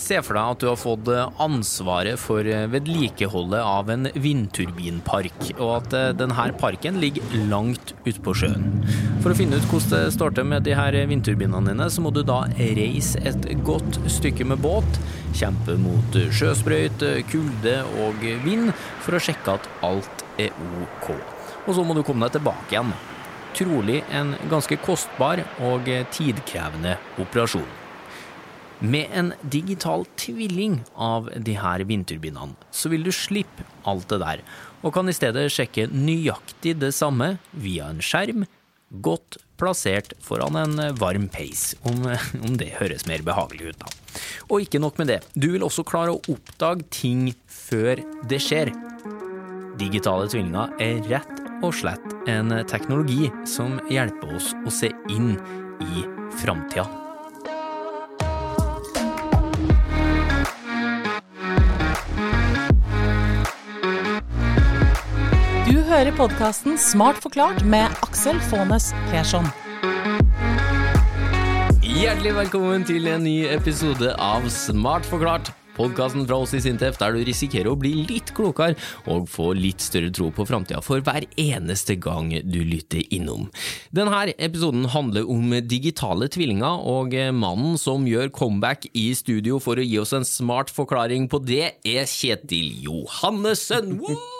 Se for deg at du har fått ansvaret for vedlikeholdet av en vindturbinpark, og at eh, denne parken ligger langt ute på sjøen. For å finne ut hvordan det står til med de her vindturbinene dine, så må du da reise et godt stykke med båt, kjempe mot sjøsprøyt, kulde og vind, for å sjekke at alt er ok. Og så må du komme deg tilbake igjen. Trolig en ganske kostbar og tidkrevende operasjon. Med en digital tvilling av de her vindturbinene, så vil du slippe alt det der, og kan i stedet sjekke nøyaktig det samme via en skjerm, godt plassert foran en varm peis, om, om det høres mer behagelig ut, da. Og ikke nok med det, du vil også klare å oppdage ting før det skjer. Digitale tvillinger er rett og slett en teknologi som hjelper oss å se inn i framtida. Du hører podkasten Smart forklart med Aksel Faanes Persson. Hjertelig velkommen til en ny episode av Smart forklart. Podkasten fra oss i Sintef der du risikerer å bli litt klokere og få litt større tro på framtida for hver eneste gang du lytter innom. Denne episoden handler om digitale tvillinger, og mannen som gjør comeback i studio for å gi oss en smart forklaring på det, er Kjetil Johannessen. Woo!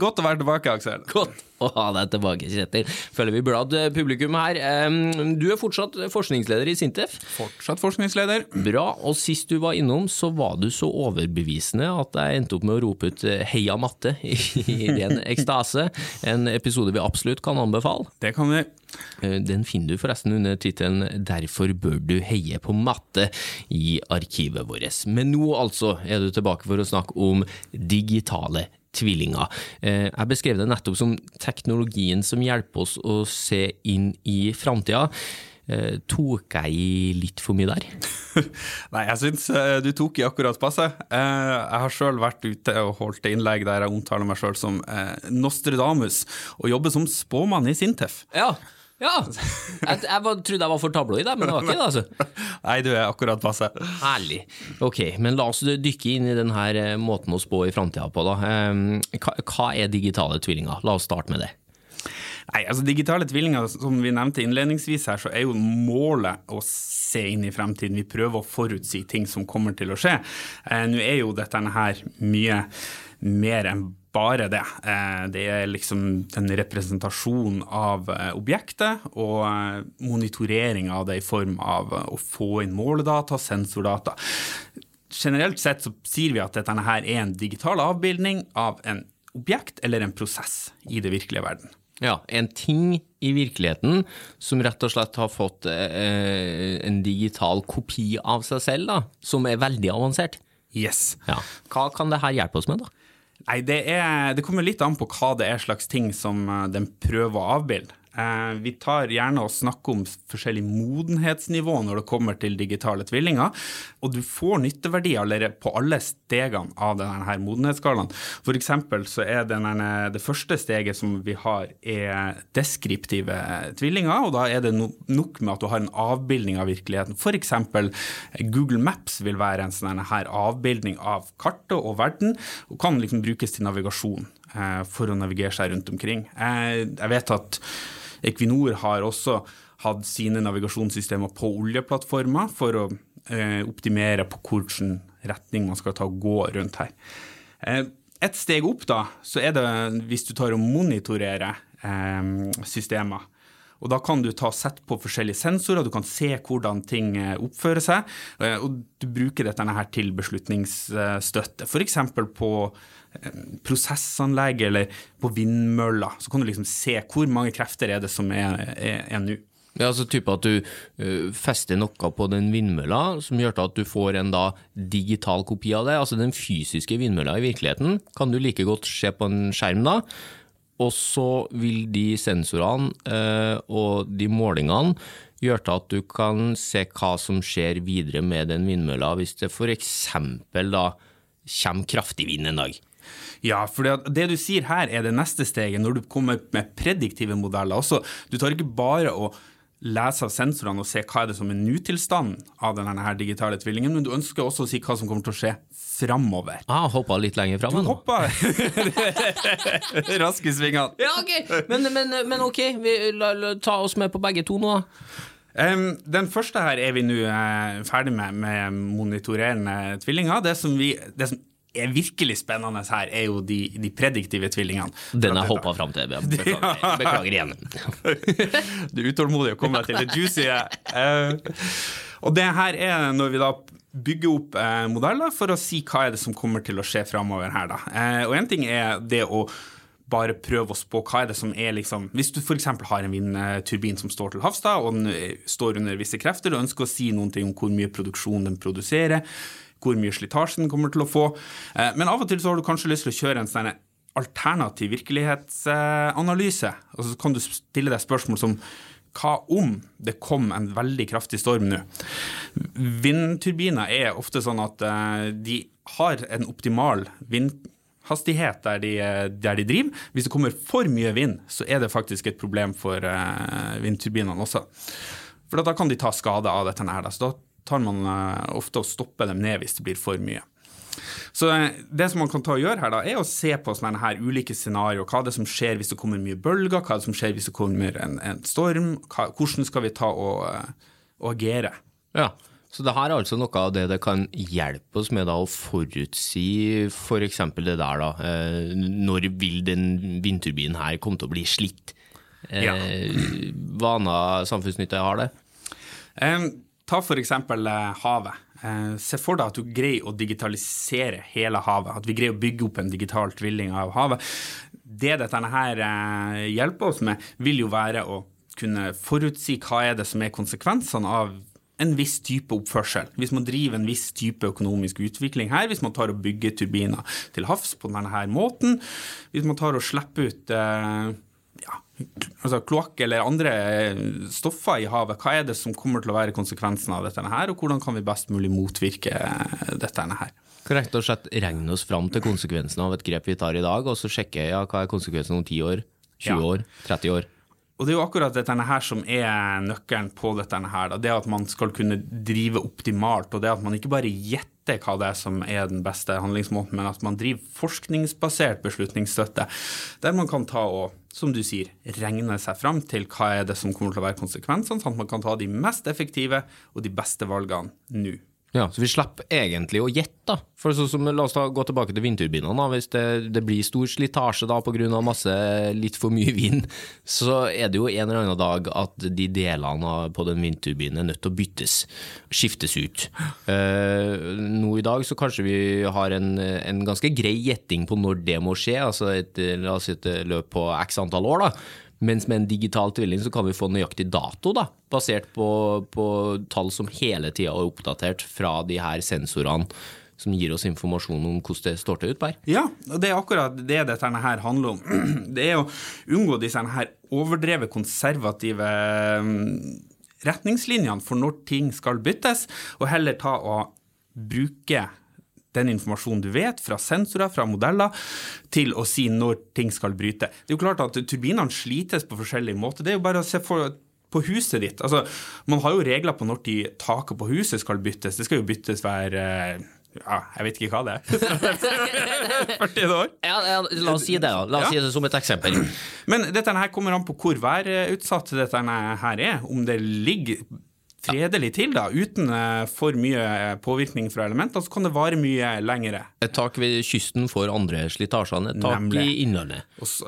godt å være tilbake, Aksel. Godt å ha deg tilbake, Kjetil. Føler vi burde hatt publikum her. Du er fortsatt forskningsleder i Sintef. Fortsatt forskningsleder. Bra, og sist du var innom, så var du så overbevisende at jeg endte opp med å rope ut eh, 'heia matte' i ren ekstase. En episode vi absolutt kan anbefale. Det kan vi. Eh, Den finner du forresten under tittelen 'Derfor bør du heie på matte' i arkivet vårt. Men nå altså er du tilbake for å snakke om digitale tvillinger. Eh, Jeg beskrev det nettopp som teknologien som hjelper oss å se inn i framtida. Eh, Tok jeg i litt for mye der? Nei, jeg syns eh, du tok i akkurat passe. Jeg har sjøl vært ute og holdt innlegg der jeg omtaler meg sjøl som Nostradamus, og jobber som spåmann i Sintef. Ja, ja. Jeg, jeg var, trodde jeg var for tabloid, men det var ikke det, altså. Nei, du er akkurat passe. Herlig. Ok, men la oss dykke inn i denne eh, måten å spå i framtida på, da. Eh, Hva, hva er digitale tvillinger? La oss starte med det. Nei, altså Digitale tvillinger, som vi nevnte innledningsvis her, så er jo målet å se inn i fremtiden. Vi prøver å forutsi ting som kommer til å skje. Eh, Nå er jo dette her mye mer enn bare det. Eh, Det er liksom en representasjon av eh, objektet og eh, monitorering av det i form av å få inn måledata, sensordata. Generelt sett så sier vi at dette her er en digital avbildning av en objekt eller en prosess i det virkelige verden. Ja, en ting i virkeligheten som rett og slett har fått en digital kopi av seg selv, da, som er veldig avansert. Yes. Ja. Hva kan det her hjelpe oss med, da? Nei, det, er, det kommer litt an på hva det er slags ting som eh, den prøver å avbilde. Eh, vi tar gjerne og snakker om forskjellig modenhetsnivå når det kommer til digitale tvillinger, og du får nytteverdi på alle stegene av denne modenhetsskalaen. For eksempel så er denne, det første steget som vi har, er deskriptive tvillinger, og da er det no, nok med at du har en avbildning av virkeligheten. Eksempel Google Maps vil være en sånn avbildning av kartet og verden, og kan liksom brukes til navigasjon eh, for å navigere seg rundt omkring. Eh, jeg vet at Equinor har også hatt sine navigasjonssystemer på oljeplattformer for å eh, optimere på hvilken retning man skal ta og gå rundt her. Eh, et steg opp da, så er det hvis du tar og monitorerer eh, systemer. Og Da kan du ta sett på forskjellige sensorer, du kan se hvordan ting eh, oppfører seg. eh, Og du bruker dette her til beslutningsstøtte, f.eks. på eh, prosessanlegg eller på vindmøller. Så kan du liksom se hvor mange krefter er det som er, er, er nå. Er altså type at du uh, fester noe på den vindmølla, som gjør at du får en da digital kopi av det. Altså den fysiske vindmølla i virkeligheten kan du like godt se på en skjerm da. Og så vil de sensorene ø, og de målingene gjøre til at du kan se hva som skjer videre med den vindmølla, hvis det f.eks. da kommer kraftig vind en dag. Ja, for det, du sier her er det neste steget, når du kommer med prediktive modeller. Også, du tar ikke bare og lese av sensorene og se hva er det som er nutilstanden av denne her digitale tvillingen, men du ønsker også å si hva som kommer til å skje framover. Ah, hoppa litt lenger fram. Du hoppa rask i svingene. Ja, ok, men, men, men ok, vi, la, la, ta oss med på begge to nå. Um, den første her er vi nå uh, ferdig med, med monitorerende tvillinger. Det som, vi, det som er virkelig spennende her, er jo de, de prediktive tvillingene. Den har hoppa fram til. Beklager, beklager igjen. du er utålmodig og kommer deg til det juicy. Uh, og det her er når vi da bygger opp eh, modeller for å si hva er det som kommer til å skje framover her. da. Eh, og en ting er det å bare prøve å spå hva er det som er liksom Hvis du f.eks. har en vindturbin som står til havs, da, og den står under visse krefter, og ønsker å si noen ting om hvor mye produksjon den produserer, hvor mye slitasje den kommer til å få. Eh, men av og til så har du kanskje lyst til å kjøre en sånn alternativ virkelighetsanalyse. Og så kan du stille deg spørsmål som hva om det kom en veldig kraftig storm nå? Vindturbiner er ofte sånn at eh, de har en optimal vindhastighet der de, der de driver. Hvis det kommer for mye vind, så er det faktisk et problem for eh, vindturbinene også. For da kan de ta skade av dette. her. Så da tar man uh, ofte og stopper dem ned hvis det blir for mye. Så uh, det som man kan ta og gjøre her, da, er å se på sånne her ulike scenarioer. Hva er det som skjer hvis det kommer mye bølger, hva er det som skjer hvis det kommer en, en storm, hva, hvordan skal vi ta og, uh, og agere? Ja, så det her er altså noe av det det kan hjelpe oss med da, å forutsi f.eks. For det der, da. Eh, når vil den vindturbinen her komme til å bli slitt? Eh, ja. Hva annet samfunnsnytte har det? Um, Ta f.eks. Eh, havet. Eh, se for deg at du greier å digitalisere hele havet. At vi greier å bygge opp en digital tvilling av havet. Det dette her eh, hjelper oss med, vil jo være å kunne forutsi hva er det som er konsekvensene av en viss type oppførsel. Hvis man driver en viss type økonomisk utvikling her, hvis man tar og bygger turbiner til havs på denne måten, hvis man tar og slipper ut altså kloakk eller andre stoffer i havet, hva er det som kommer til å være konsekvensen av dette her, og hvordan kan vi best mulig motvirke dette her? Rett og slett regne oss fram til konsekvensen av et grep vi tar i dag, og så sjekke ja, hva er konsekvensen om 10 år, 20 ja. år, 30 år? Og Det er jo akkurat dette her som er nøkkelen på dette. her, Det at man skal kunne drive optimalt, og det at man ikke bare gjetter hva det er som er den beste handlingsmåten, men at man driver forskningsbasert beslutningsstøtte, der man kan ta og som du sier, regne seg fram til hva er det som kommer til å være konsekvensene, sånn at man kan ta de mest effektive og de beste valgene nå. Ja, Så vi slipper egentlig å gjette, For så, som, La oss ta, gå tilbake til vindturbinene. Hvis det, det, blir stor slitasje da pga. masse litt for mye vind, så er det jo en eller annen dag at de delene på den vindturbinen er nødt til å byttes, skiftes ut. Eh, nå i dag så kanskje vi har en, en ganske grei gjetting på når det må skje, altså et, la oss si et løp på x antall år. da, mens med en digital tvilling så kan vi få nøyaktig dato, da, basert på, på tall som hele tida er oppdatert fra de her sensorene som gir oss informasjon om hvordan det står til ut, der. Ja, og det er akkurat det dette her handler om. Det er å unngå disse her overdrevet konservative mm, retningslinjene for når ting skal byttes, og heller ta og bruke den informasjonen du vet fra sensorer, fra modeller, til å si når ting skal bryte. Det er jo klart at turbinene slites på forskjellige måter. Det er jo bare å se for på huset ditt. Altså, man har jo regler på når de taket på huset skal byttes. Det skal jo byttes hver eh, ja, jeg vet ikke hva det er. 40 år? Ja, ja, la oss si det, da. La oss ja. si det som et eksempel. Men dette her kommer an på hvor værutsatt dette her er. Om det ligger fredelig til, da, uten eh, for mye eh, påvirkning fra elementer, så kan det vare mye lengre. Et tak ved kysten får andre slitasjene, et tak Nemlig. i innlandet.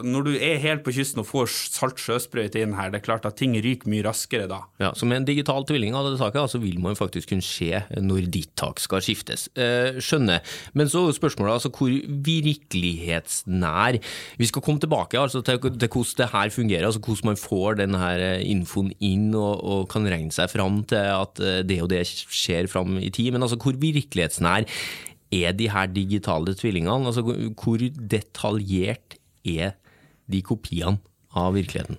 Når du er helt på kysten og får salt sjøsprøyte inn her, det er klart at ting ryker mye raskere da. Ja, Så med en digital tvilling av det taket, så vil man faktisk kunne se når ditt tak skal skiftes. Eh, skjønner. Men så er spørsmålet altså hvor virkelighetsnær Vi skal komme tilbake altså, til, til hvordan det her fungerer, altså hvordan man får denne infoen inn og, og kan regne seg fram til at eh, det og det skjer fram i tid, men altså hvor virkelighetsnær er de her digitale tvillingene? Altså hvor detaljert er de kopiene av virkeligheten?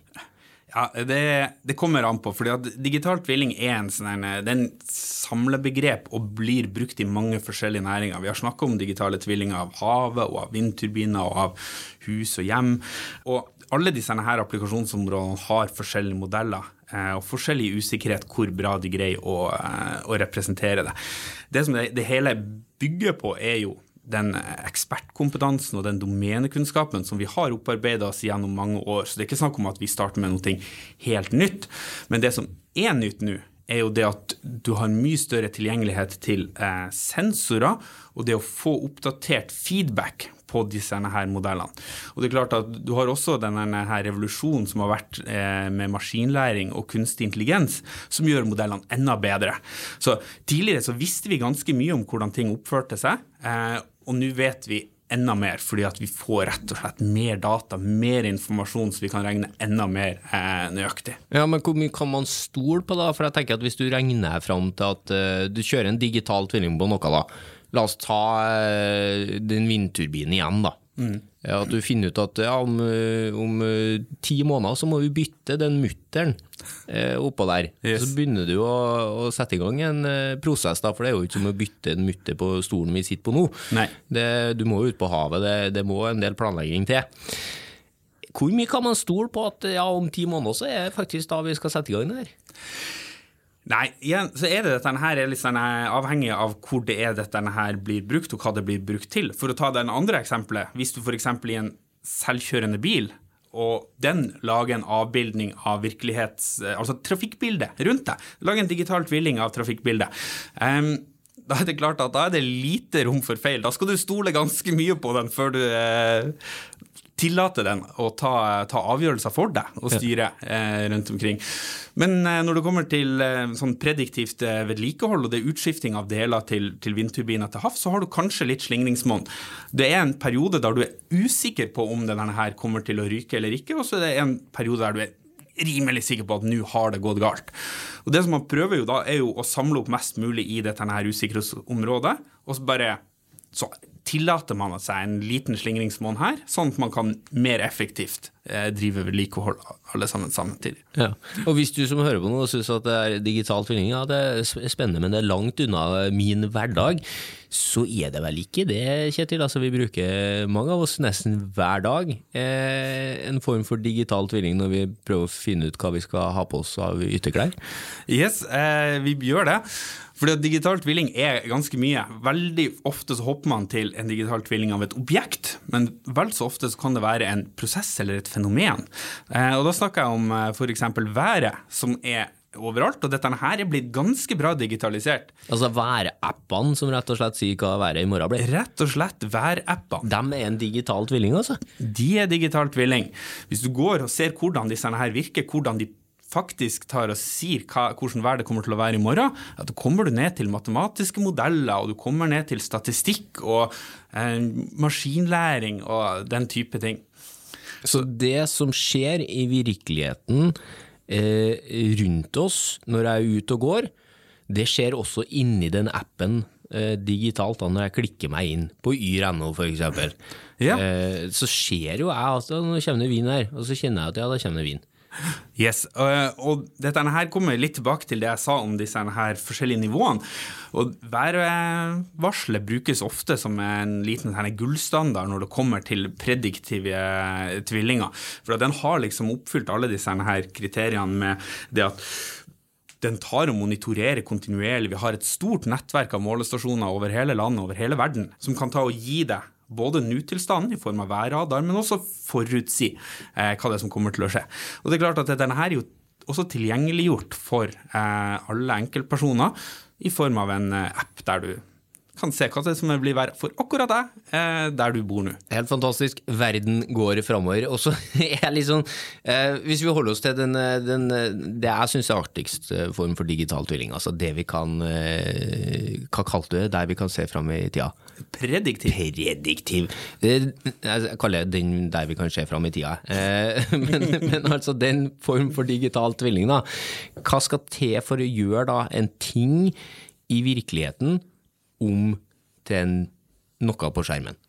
Ja, det, det, kommer an på. fordi at Digital tvilling er en, sånn, en samlebegrep og blir brukt i mange forskjellige næringer. Vi har snakka om digitale tvillinger av havet og av vindturbiner og av hus og hjem. Og alle disse her applikasjonsområdene har forskjellige modeller. Eh, og forskjellig usikkerhet hvor bra de greier å, eh, å representere det. Det som det, det hele bygger på, er jo den ekspertkompetansen og den domenekunnskapen som vi har opparbeida oss gjennom mange år. Så det er ikke snakk om at vi starter med noe helt nytt. Men det som er nytt nå, er jo det at du har mye større tilgjengelighet til eh, sensorer, og det å få oppdatert feedback på disse her modellene. Og det er klart at Du har også denne her revolusjonen som har vært eh, med maskinlæring og kunstig intelligens, som gjør modellene enda bedre. Så Tidligere så visste vi ganske mye om hvordan ting oppførte seg, eh, og nå vet vi enda mer, fordi at vi får rett og slett mer data, mer informasjon, så vi kan regne enda mer eh, nøyaktig. Ja, Men hvor mye kan man stole på, da? For jeg tenker at Hvis du regner fram til at uh, du kjører en digital tvilling på noe, da. La oss ta uh, den vindturbinen igjen, da. Mm. At du finner ut at ja, om, eh, om ti måneder så må vi bytte den mutteren eh, oppå der. Yes. Så begynner du å, å, sette i gang en eh, prosess, da, for det er jo ikke som å bytte en mutter på stolen vi sitter på nå. Det, du må jo ut på havet, det, det, må en del planlegging til. Hvor mye kan man stole på at ja, om ti måneder så er det faktisk da vi skal sette i gang det her? Nei, igjen så er det dette her er litt sånn eh, avhengig av hvor det er dette her blir brukt, og hva det blir brukt til. For å ta det andre eksempelet, hvis du f.eks. i en selvkjørende bil og den lager en avbildning av virkelighets... Eh, altså trafikkbildet rundt deg. Lager en digital tvilling av trafikkbildet. Um, da er det klart at da er det lite rom for feil. Da skal du stole ganske mye på den før du eh, tillater den å ta, ta, avgjørelser for deg og styre eh, rundt omkring. Men eh, når det kommer til eh, sånn prediktivt eh, vedlikehold og det er utskifting av deler til, til vindturbiner til havs, så har du kanskje litt slingringsmonn. Det er en periode der du er usikker på om denne her kommer til å ryke eller ikke, og så er det en periode der du er rimelig sikker på at nå har det gått galt. Og Det som man prøver jo da, er jo å samle opp mest mulig i dette her usikkerhetsområdet, og så bare så tillater man seg en liten slingringsmonn her, sånn at man kan mer effektivt eh, drive vedlikehold alle sammen samtidig. Ja. Og hvis du som hører på nå syns at det er digital tvilling, ja, det er spennende, men det er langt unna min hverdag, så er det vel ikke det, Kjetil. Altså, vi bruker mange av oss nesten hver dag eh, en form for digital tvilling når vi prøver å finne ut hva vi skal ha på oss av ytterklær. Yes, eh, vi gjør det. Fordi at digital tvilling er ganske mye. Veldig ofte så hopper man til en digital tvilling av et objekt, men vel så ofte så kan det være en prosess eller et fenomen. Eh, og da snakker jeg om eh, f.eks. været, som er overalt, og dette her er blitt ganske bra digitalisert. Altså værappene som rett og slett sier hva været i morgen blir? Rett og slett værappene. De er en digital tvilling, altså? De er digital tvilling. Hvis du går og ser hvordan disse her virker, hvordan de faktisk tar og sier hva, hvordan været kommer til å være i morgen, at da kommer du ned til matematiske modeller, og du kommer ned til statistikk og eh, maskinlæring og den type ting. Så det som skjer i virkeligheten eh, rundt oss når jeg er ute og går, det skjer også inni den appen eh, digitalt, da, når jeg klikker meg inn på yr.no f.eks. Ja. Eh, så ser jo jeg at nå kommer det vin her, og så kjenner jeg at ja, da kommer det vin. Yes, og dette her kommer litt tilbake til det jeg sa om disse her forskjellige nivåene. Og Værvarselet brukes ofte som en liten gullstandard når det kommer til prediktive tvillinger. For den har liksom oppfylt alle disse her kriteriene med det at den tar og monitorerer kontinuerlig. Vi har et stort nettverk av målestasjoner over hele landet, over hele verden, som kan ta og gi deg både nutilstanden i form av værradar, men også forutsi eh, hva det er som kommer til å skje. Og det er klart at denne her er jo også tilgjengeliggjort for eh, alle enkeltpersoner i form av en eh, app der du kan se hva som blir verre for akkurat deg, eh, der du bor nå. Helt fantastisk. Verden går framover. Og så er liksom eh, Hvis vi holder oss til den, eh, den det jeg syns er artigst form for digital tvilling, altså det vi kan Hva kalte du det? Der vi kan se fram i tida? Prediktiv. Prediktiv. Jeg kaller det den der vi kan se fram i tida. Men, men, altså den form for digital tvilling, da. Hva skal til for å gjøre da en ting i virkeligheten om til noe på skjermen?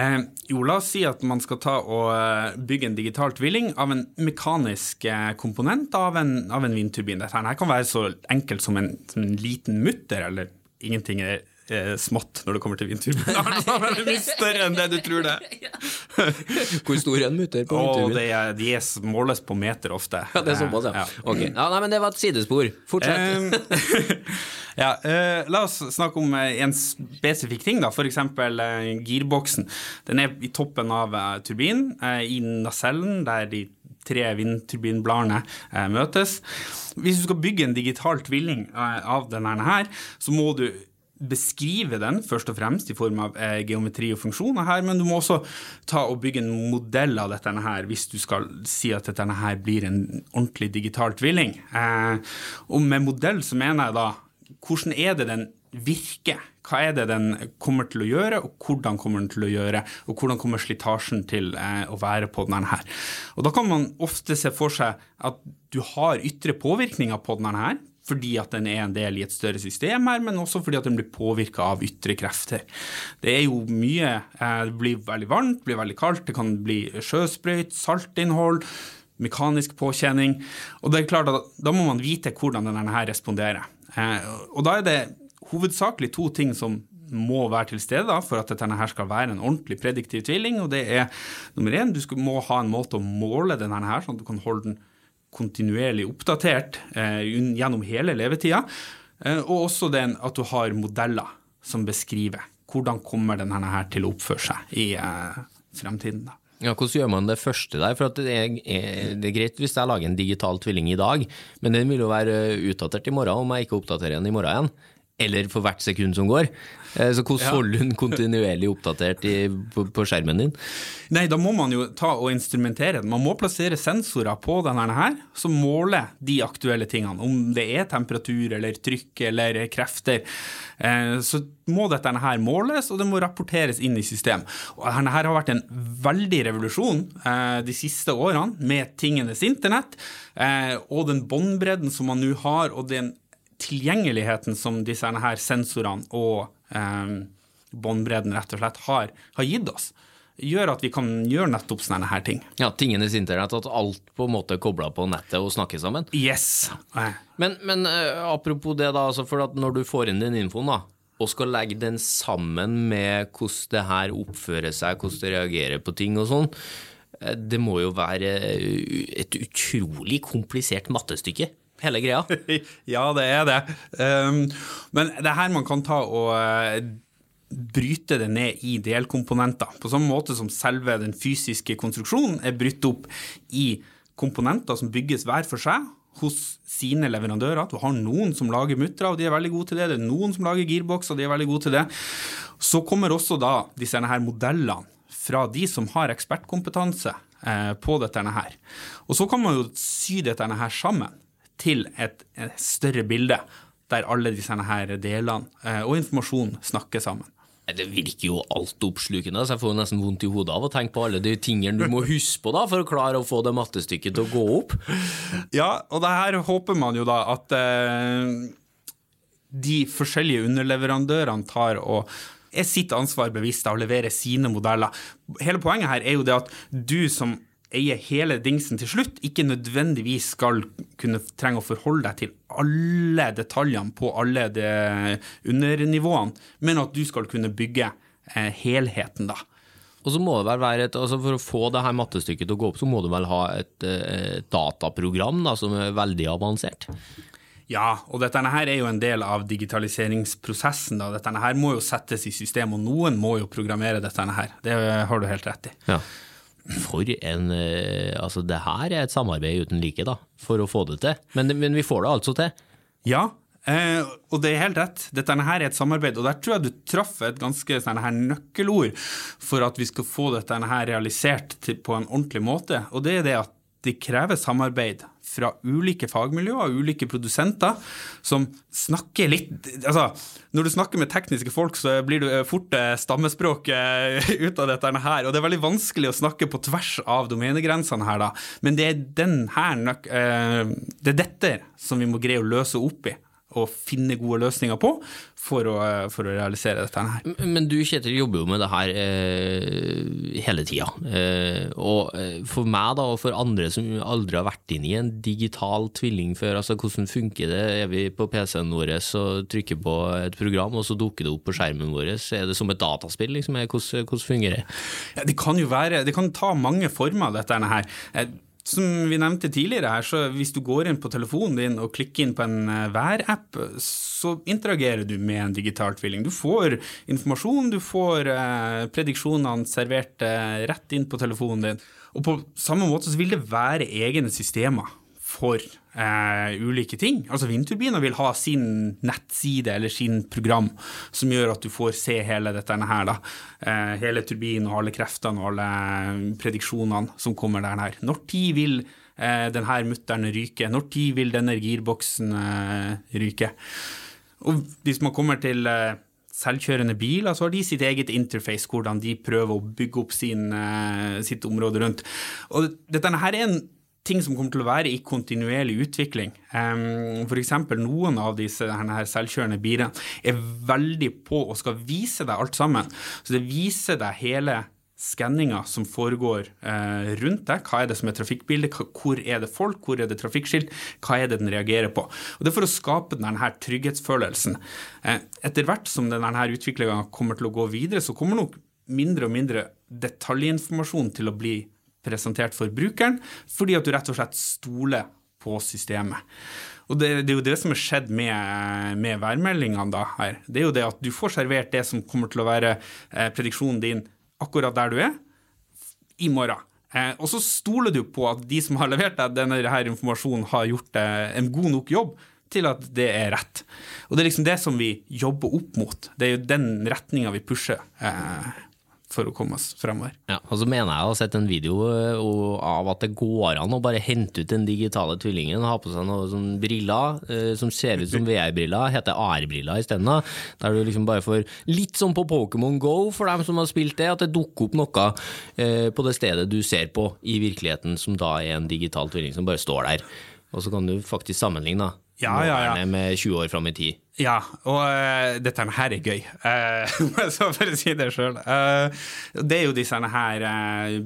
Eh, jo, la oss si at man skal ta og eh, bygge en digital tvilling av en mekanisk eh, komponent av en, av en vindturbin. Dette her kan være så enkelt som en, som en liten mutter, eller ingenting er eh, smått når det kommer til vindturbiner. Det er mye større enn det du tror det er. Hvor stor er en mutter på vindturbin? det er, de er måles på meter ofte. Ja, det er såpass, ja. Ja. Ok. Ja, nei, men det var et sidespor. Fortsett. Eh, ja, eh, la oss snakke om eh, en spesifikk ting, da. F.eks. Uh, girboksen. Den er i toppen av eh, turbinen, eh, i nasellen, der de tre vindturbinbladene eh, møtes. Hvis du skal bygge en digital tvilling eh, av denne her, så må du beskrive den, først og fremst i form av eh, geometri og funksjoner her, men du må også ta og bygge en modell av dette her, hvis du skal si at dette her blir en ordentlig digital tvilling. Eh, og med modell så mener jeg da, hvordan er det den virker? Hva er det den kommer til å gjøre, og hvordan kommer den til å gjøre? Og hvordan kommer slitasjen til eh, å være på denne her? Og da kan man ofte se for seg at du har ytre påvirkninger på denne her, fordi at den er en del i et større system her, men også fordi at den blir påvirka av ytre krefter. Det er jo mye eh, Det blir veldig varmt, blir veldig kaldt, det kan bli sjøsprøyt, saltinnhold, mekanisk påkjenning. Og det er klart at da må man vite hvordan denne her responderer. Eh, og da er det hovedsakelig to ting som må være til stede for at dette her skal være en ordentlig prediktiv tvilling. og det er nummer én, Du må ha en måte å måle denne her, sånn at du kan holde den kontinuerlig oppdatert eh, gjennom hele levetida. Eh, og også den at du har modeller som beskriver hvordan kommer denne her til å oppføre seg i eh, fremtiden. da. Ja, Hvordan gjør man det første der? For det, er, det er greit hvis jeg lager en digital tvilling i dag, men den vil jo være utdatert i morgen om jeg ikke oppdaterer den i morgen igjen. Eller for hvert sekund som går. Eh, Så hvordan Ja. holder hun kontinuerlig oppdatert i, på, på skjermen din? Nei, da må man jo ta og instrumentere den. Man må plassere sensorer på denne her, som måler de aktuelle tingene. Om det er temperatur eller trykk eller krefter. Eh, Så må dette her måles, og det må rapporteres inn i system. Og denne her har vært en veldig revolusjon eh, de siste årene med tingenes internett, og den båndbredden som man nå har, og den tilgjengeligheten som disse her sensorene og eh, båndbredden rett og slett har, har gitt oss, gjør at vi kan gjøre nettopp sånne her ting. Ja, Tingenes internett, at alt på en måte er kobla på nettet og snakker sammen. Yes. Men, men uh, apropos det, da, altså for når du får inn den infoen, da, og skal legge den sammen med hvordan det her oppfører seg, hvordan det reagerer på ting og sånn, eh, det må jo være eh, et utrolig komplisert mattestykke, hele greia. ja, det er det. Um, men det er her man kan ta og uh, bryte det ned i delkomponenter. På samme måte som selve den fysiske konstruksjonen er brytt opp i komponenter som bygges hver for seg hos sine leverandører. Du har noen som lager muttere, og de er veldig gode til det. Det er noen som lager gearbox, og de er veldig gode til det. Så kommer også da disse her modellene fra de som har ekspertkompetanse eh, på dette her. Og så kan man jo sy dette her sammen til et, et større bilde, der alle disse her delene eh, og informasjon snakker sammen. Det virker jo altoppslukende, så jeg får nesten vondt i hodet av å tenke på alle de tingene du må huske på da, for å klare å få det mattestykket til å gå opp. Ja, og det her håper man jo da at eh, de forskjellige underleverandørene tar og er sitt ansvar bevisst av å levere sine modeller. Hele poenget her er jo det at du som eier hele dingsen til slutt, ikke nødvendigvis skal kunne trenge å forholde deg til alle detaljene på alle de undernivåene, men at du skal kunne bygge eh, helheten, da. Og så må det vel være et, altså For å få det her mattestykket til å gå opp, så må du vel ha et, et dataprogram da, som er veldig avansert. Ja, og dette her er jo en del av digitaliseringsprosessen. da. Dette her må jo settes i system, og noen må jo programmere dette her. Det har du helt rett i. Ja. For en eh, Altså, det her er et samarbeid uten like, da, for å få det til. Men, men vi får det altså til. Ja, eh, og det er helt rett. Dette her er et samarbeid, og der tror jeg du traff et ganske sånn her nøkkelord for at vi skal få dette her realisert til, på en ordentlig måte, og det er det at det krever samarbeid fra ulike fagmiljøer ulike produsenter som snakker litt Altså, når du snakker med tekniske folk, så blir du fort stammespråket eh, ut av dette her, og det er veldig vanskelig å snakke på tvers av domenegrensene her, da. Men det er her eh, Det er dette som vi må greie å løse opp i. å finne gode løsninger på for å, for å realisere dette her. Men du Kjetil jobber jo med det her eh, hele tida. Eh, og eh, for meg da, og for andre som aldri har vært inne i en digital tvilling før, altså hvordan funker det? Er vi på PC-en vår og trykker på et program, og så dukker det opp på skjermen vår? Er det som et dataspill? Liksom? Hvordan, hvordan fungerer det? Ja, det kan jo være, det kan ta mange former, dette her. Som vi nevnte tidligere her, så hvis du går inn på telefonen din og klikker inn på en eh, værapp, så interagerer du med en digital tvilling. Du får informasjon, du får eh, prediksjonene servert eh, rett inn på telefonen din. Og på samme måte så vil det være egne systemer for eh, ulike ting. Altså Vindturbiner vil ha sin nettside eller sin program som gjør at du får se hele dette her. da. Eh, hele turbinen og alle kreftene og alle prediksjonene som kommer der. her. Når tid vil eh, denne mutteren ryke? Når tid vil denne girboksen eh, ryke? Og hvis man kommer til eh, selvkjørende biler, så har de sitt eget interface, hvordan de prøver å bygge opp sin, eh, sitt område rundt. Og dette her er en ting som kommer til å være i kontinuerlig utvikling. Um, F.eks. noen av disse her selvkjørende bilene er veldig på og skal vise deg alt sammen. Så det viser deg hele skanninga som foregår eh, rundt deg. Hva er det som er trafikkbildet, hvor er det folk, hvor er det trafikkskilt, hva er det den reagerer på. Og Det er for å skape denne trygghetsfølelsen. Eh, etter hvert som denne utviklinga kommer til å gå videre, så kommer nok mindre og mindre detaljinformasjon til å bli presentert for brukeren, fordi at du rett og slett stoler på systemet. Og det, det, er jo det som har skjedd med, med værmeldingene da her. Det er jo det at du får servert det som kommer til å være eh, prediksjonen din akkurat der du er, i morgen. Eh, og så stoler du på at de som har levert deg denne her informasjonen, har gjort eh, en god nok jobb til at det er rett. Og det er liksom det som vi jobber opp mot. Det er jo den retninga vi pusher. Eh, for å komme oss fremover. Ja, og så mener jeg å ha sett en video eh, av at det går an å bare hente ut den digitale tvillingen, ha på seg noen sånn briller eh, som ser ut som VR-briller, heter AR-briller isteden. Der du liksom bare får litt sånn på Pokémon Go for dem som har spilt det, at det dukker opp noe eh, på det stedet du ser på i virkeligheten, som da er en digital tvilling som bare står der. Og så kan du faktisk sammenligne ja, ja, ja. med 20 år fram i tid. Ja, og uh, dette her er gøy, uh, for å si det sjøl. Uh, det er jo disse her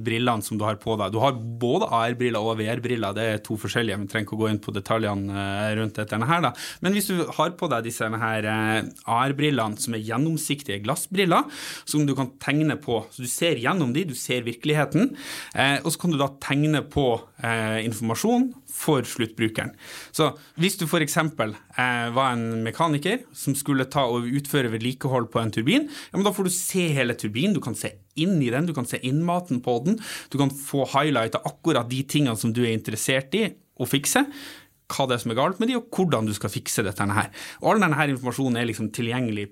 brillene som du har på deg. Du har både AR-briller og VR-briller, det er to forskjellige. Vi trenger ikke å gå inn på detaljene rundt dette her. da. Men hvis du har på deg disse her AR-brillene som er gjennomsiktige glassbriller, som du kan tegne på, så du ser gjennom de, du ser virkeligheten, og så kan du da tegne på informasjon for sluttbrukeren. Så hvis du f.eks. Eh, var en mekaniker som skulle ta og utføre vedlikehold på en turbin, ja, men da får du se hele turbinen, du kan se inn i den, du kan se innmaten på den, du kan få highlighta akkurat de tingene som du er interessert i å fikse hva det er som er galt med de, og hvordan du skal fikse dette her. Og All denne informasjonen er liksom tilgjengelig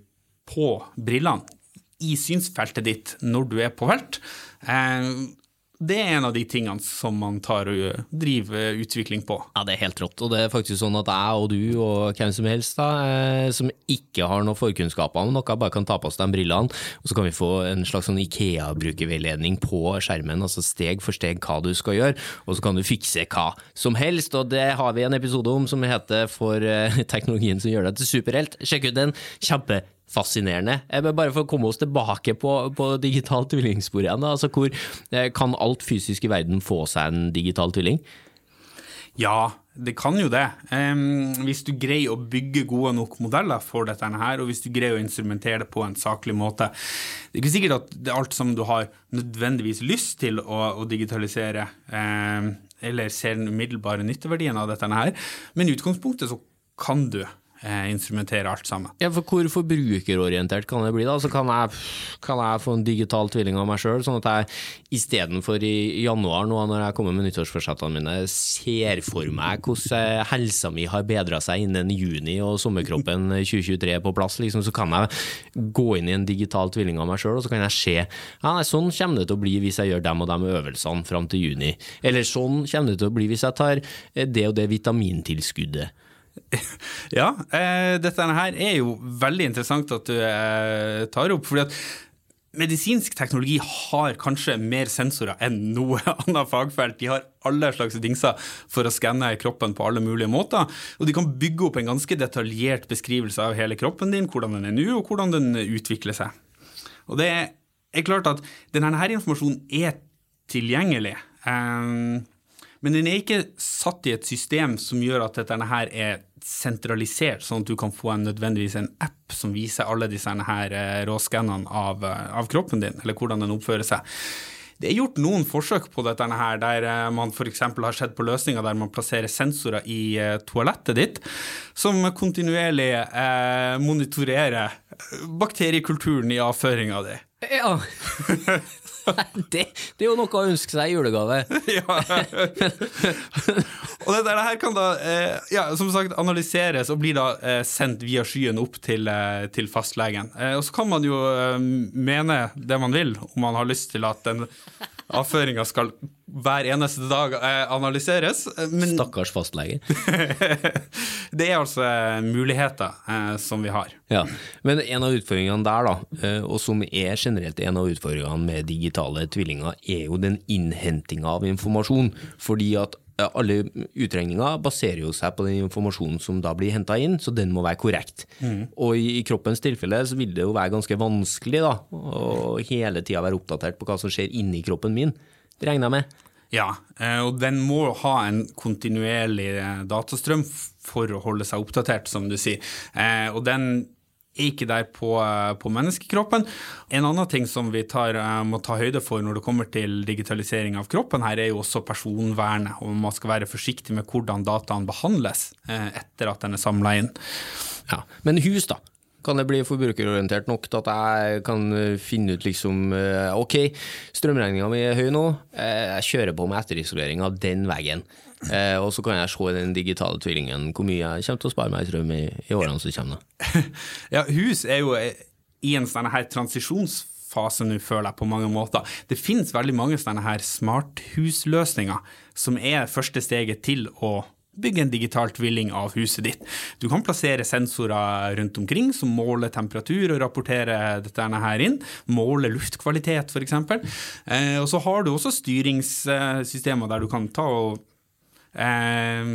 på brillene i synsfeltet ditt når du er på felt. Eh, det er en av de tingene som man tar og driver utvikling på. Ja, det er helt rått. Og det er faktisk sånn at jeg og du og hvem som helst da, eh, som ikke har noen forkunnskaper om noe, bare kan ta på oss de brillene, og så kan vi få en slags sånn Ikea-brukerveiledning på skjermen, altså steg for steg hva du skal gjøre, og så kan du fikse hva som helst. Og det har vi en episode om som heter For eh, teknologien som gjør deg til superhelt. Sjekk ut den. Kjempe fascinerende. Bare for å komme oss tilbake på, på digital tvillingspor igjen. Altså, hvor, eh, kan alt fysisk i verden få seg en digital tvilling? Ja, det kan jo det. Um, hvis du greier å bygge gode nok modeller for dette her, og hvis du greier å instrumentere det på en saklig måte. Det er ikke sikkert at det er alt som du har nødvendigvis lyst til å, å digitalisere, um, eller ser den umiddelbare nytteverdien av dette her, men i utgangspunktet så kan du eh, instrumentere alt sammen. Ja, for Hvor forbrukerorientert kan det bli? da? Så kan jeg, kan jeg få en digital tvilling av meg sjøl, sånn at jeg istedenfor i januar, nå når jeg kommer med nyttårsforsettene mine, ser for meg hvordan helsa mi har bedra seg innen juni og sommerkroppen 2023 er på plass, liksom, så kan jeg gå inn i en digital tvilling av meg sjøl, og så kan jeg se ja, nei, sånn kommer det til å bli hvis jeg gjør dem og de øvelsene fram til juni. Eller sånn kommer det til å bli hvis jeg tar det og det vitamintilskuddet. Ja, eh, dette her er jo veldig interessant at du eh, tar opp. fordi at medisinsk teknologi har kanskje mer sensorer enn noe annet fagfelt. De har alle slags dingser for å skanne kroppen på alle mulige måter. Og de kan bygge opp en ganske detaljert beskrivelse av hele kroppen din, hvordan den er nå, og hvordan den utvikler seg. Og det er klart at denne informasjonen er tilgjengelig. Um, men den er ikke satt i et system som gjør at dette her er sentralisert, sånn at du kan få en nødvendigvis en app som viser alle disse her eh, råskannene av, eh, av, kroppen din, eller hvordan den oppfører seg. Det er gjort noen forsøk på dette her, der eh, man f.eks. har sett på løsninger der man plasserer sensorer i toalettet ditt, som kontinuerlig eh, monitorerer bakteriekulturen i avføringa di. Ja. det, det, er jo noe å ønske seg i julegave. ja. og det, det, her kan da eh, ja, som sagt analyseres og blir da eh, sendt via skyen opp til, eh, til fastlegen. Eh, og så kan man jo eh, mene det man vil, om man har lyst til at den avføringa skal hver eneste dag eh, analyseres. Men Stakkars fastleger. det er altså muligheter eh, som vi har. Ja, Men en av utfordringene der, da, eh, og som er generelt en av utfordringene med digitale tvillinger, er jo den innhentinga av informasjon. Fordi at alle utregninger baserer jo seg på den informasjonen som da blir henta inn, så den må være korrekt. Mm. Og i, kroppens tilfelle så vil det jo være ganske vanskelig da, å hele tida være oppdatert på hva som skjer inni kroppen min. Regner jeg med. Ja, eh, og den må ha en kontinuerlig eh, datastrøm for å holde seg oppdatert, som du sier. Eh, og den er ikke der på, på, menneskekroppen. En annen ting som vi tar, må ta høyde for når det kommer til digitalisering av kroppen, her er jo også personvernet. Og man skal være forsiktig med hvordan dataen behandles etter at den er samla inn. Ja, Men hus, da? Kan det bli forbrukerorientert nok til at jeg kan eh, finne ut liksom eh, Ok, strømregninga mi er høy nå, eh, jeg kjører på med etterisolering av den veggen. Og så kan jeg se i den digitale tvillingen hvor mye jeg kommer til å spare meg i strøm i, i årene som kommer. Ja, hus er jo i en sånn her transisjonsfase nå, føler jeg, på mange måter. Det finnes veldig mange sånne her smarthusløsninger som er første steget til å Bygg en digital tvilling av huset ditt. Du kan plassere sensorer rundt omkring som måler temperatur og rapporterer dette her inn. Måler luftkvalitet, f.eks. Eh, og så har du også styringssystemer der du kan ta og eh,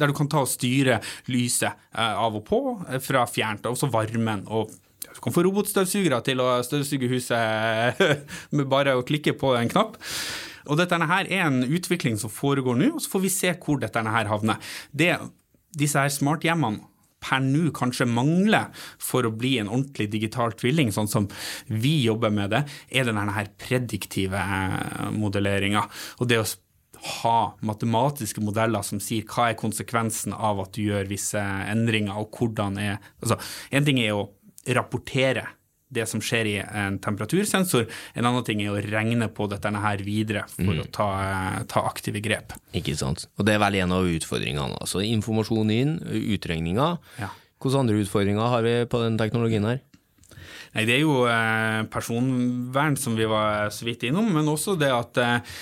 der du kan ta og styre lyset eh, av og på eh, fra fjernt, og også varmen. og du kan få robotstøvsugere til å støvsuge huset med bare å klikke på en knapp. Og dette her er en utvikling som foregår nå, og så får vi se hvor dette her havner. Det, disse her smarthjemmene per nå kanskje mangler for å bli en ordentlig digital tvilling, sånn som vi jobber med det, er denne her prediktive eh, modelleringa. Og det å ha matematiske modeller som sier hva er konsekvensen av at du gjør visse endringer, og hvordan er Altså, en ting er å rapportere det som skjer i en temperatursensor. En annen ting er å regne på dette her videre for mm. å ta, ta, aktive grep. Ikke sant. Og det er vel en av utfordringene. altså Informasjon inn, utregninger. Ja. Hvilke andre utfordringer har vi på den teknologien her? Nei, Det er jo eh, personvern, som vi var så vidt innom, men også det at eh,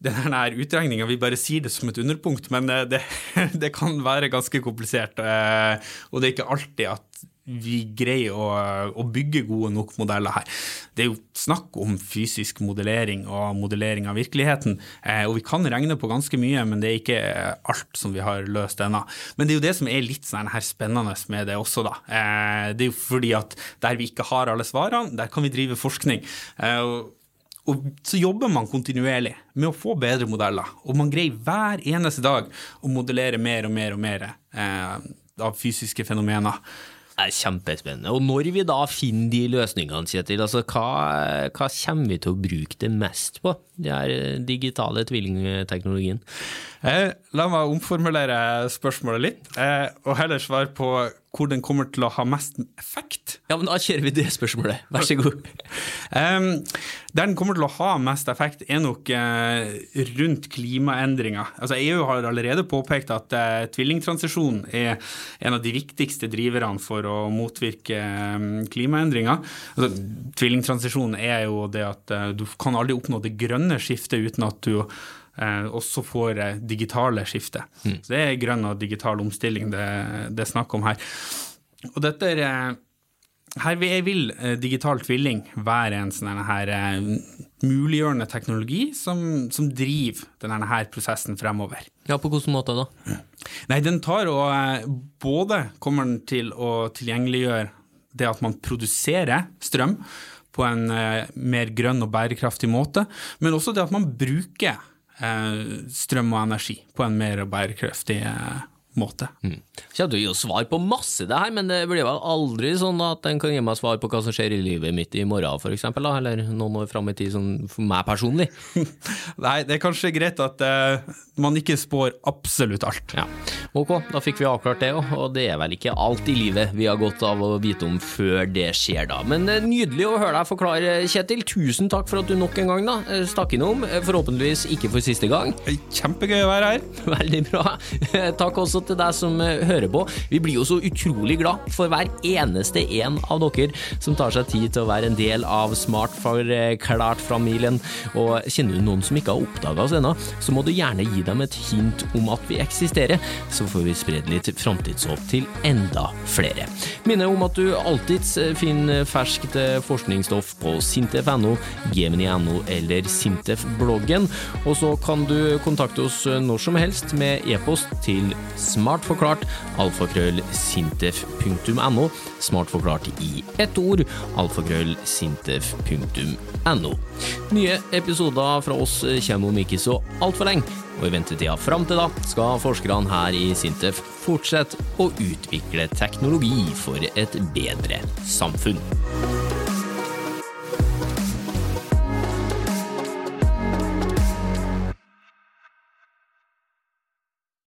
denne utregninga, vi bare sier det som et underpunkt, men eh, det, det kan være ganske komplisert. Eh, og det er ikke alltid at vi greier å, å, bygge gode nok modeller her. Det er jo snakk om fysisk modellering og modellering av virkeligheten. Eh, og vi kan regne på ganske mye, men det er ikke alt som vi har løst ennå. Men det er jo det som er litt sånn her spennende med det også, da. Eh, det er jo fordi at der vi ikke har alle svarene, der kan vi drive forskning. Eh, og så jobber man kontinuerlig med å få bedre modeller. Og man greier hver eneste dag å modellere mer og mer og mer eh, av fysiske fenomener er kjempespennende. Og når vi da finner de løsningene, Kjetil, altså hva, hva, kommer vi til å bruke det mest på, Den her digitale tvillingteknologien? Eh, la meg omformulere spørsmålet litt, eh, og heller svare på hvor den kommer til å ha mest effekt. Ja, men Da kjører vi det spørsmålet, vær så god. um, der den kommer til å ha mest effekt, er nok uh, rundt klimaendringer. Altså, EU har allerede påpekt at uh, tvillingtransisjon er en av de viktigste driverne for å motvirke um, klimaendringer. Altså, tvillingtransisjon er jo det at uh, du kan aldri oppnå det grønne skiftet uten at du også får digitale skifte. Mm. Så det er grønn og digital omstilling det, det er snakk om her. Og dette er, her vil eh, digital tvilling være en sånn her eh, muliggjørende teknologi som, som driver denne her prosessen fremover. Ja, på hvilken måte da? Nei, den tar og eh, både kommer den til å tilgjengeliggjøre det at man produserer strøm på en mer grønn og bærekraftig måte, men også det at man bruker strøm og energi på en mer bærekraftig eh, måte. Mm. Kommer til å gi oss svar på masse det her, men det blir vel aldri sånn at en kan gi meg svar på hva som skjer i livet mitt i morgen, for eksempel, da, eller noen år fram i tid, sånn for meg personlig. Nei, det er kanskje greit at uh, man ikke spår absolutt alt. Ja. Ok, da fikk vi avklart det òg, og det er vel ikke alt i livet vi har godt av å vite om før det skjer, da. Men uh, nydelig å høre deg forklare, Kjetil. Tusen takk for at du nok en gang da eh, stakk innom, forhåpentligvis ikke for siste gang. Kjempegøy å være her. Veldig bra. takk også til deg som eh, hører på. Vi blir jo så utrolig glad for hver eneste en av dere som tar seg tid til å være en del av Smart Forklart-familien. Og kjenner du noen som ikke har oppdaga oss ennå, så må du gjerne gi dem et hint om at vi eksisterer, så får vi spredd litt framtidshåp til enda flere. Minner om at du alltids eh, finner ferskt eh, forskningsstoff på sintef.no, gemini.no eller Sintef-bloggen, og så kan du kontakte oss når som helst med e-post til Smart forklart, alfakrøll sintef.no. smartforklart i ett ord, alfakrøll sintef.no. Nye episoder fra oss kommer om ikke så altfor lenge, og i ventetida fram til da skal forskerne her i Sintef fortsette å utvikle teknologi for et bedre samfunn.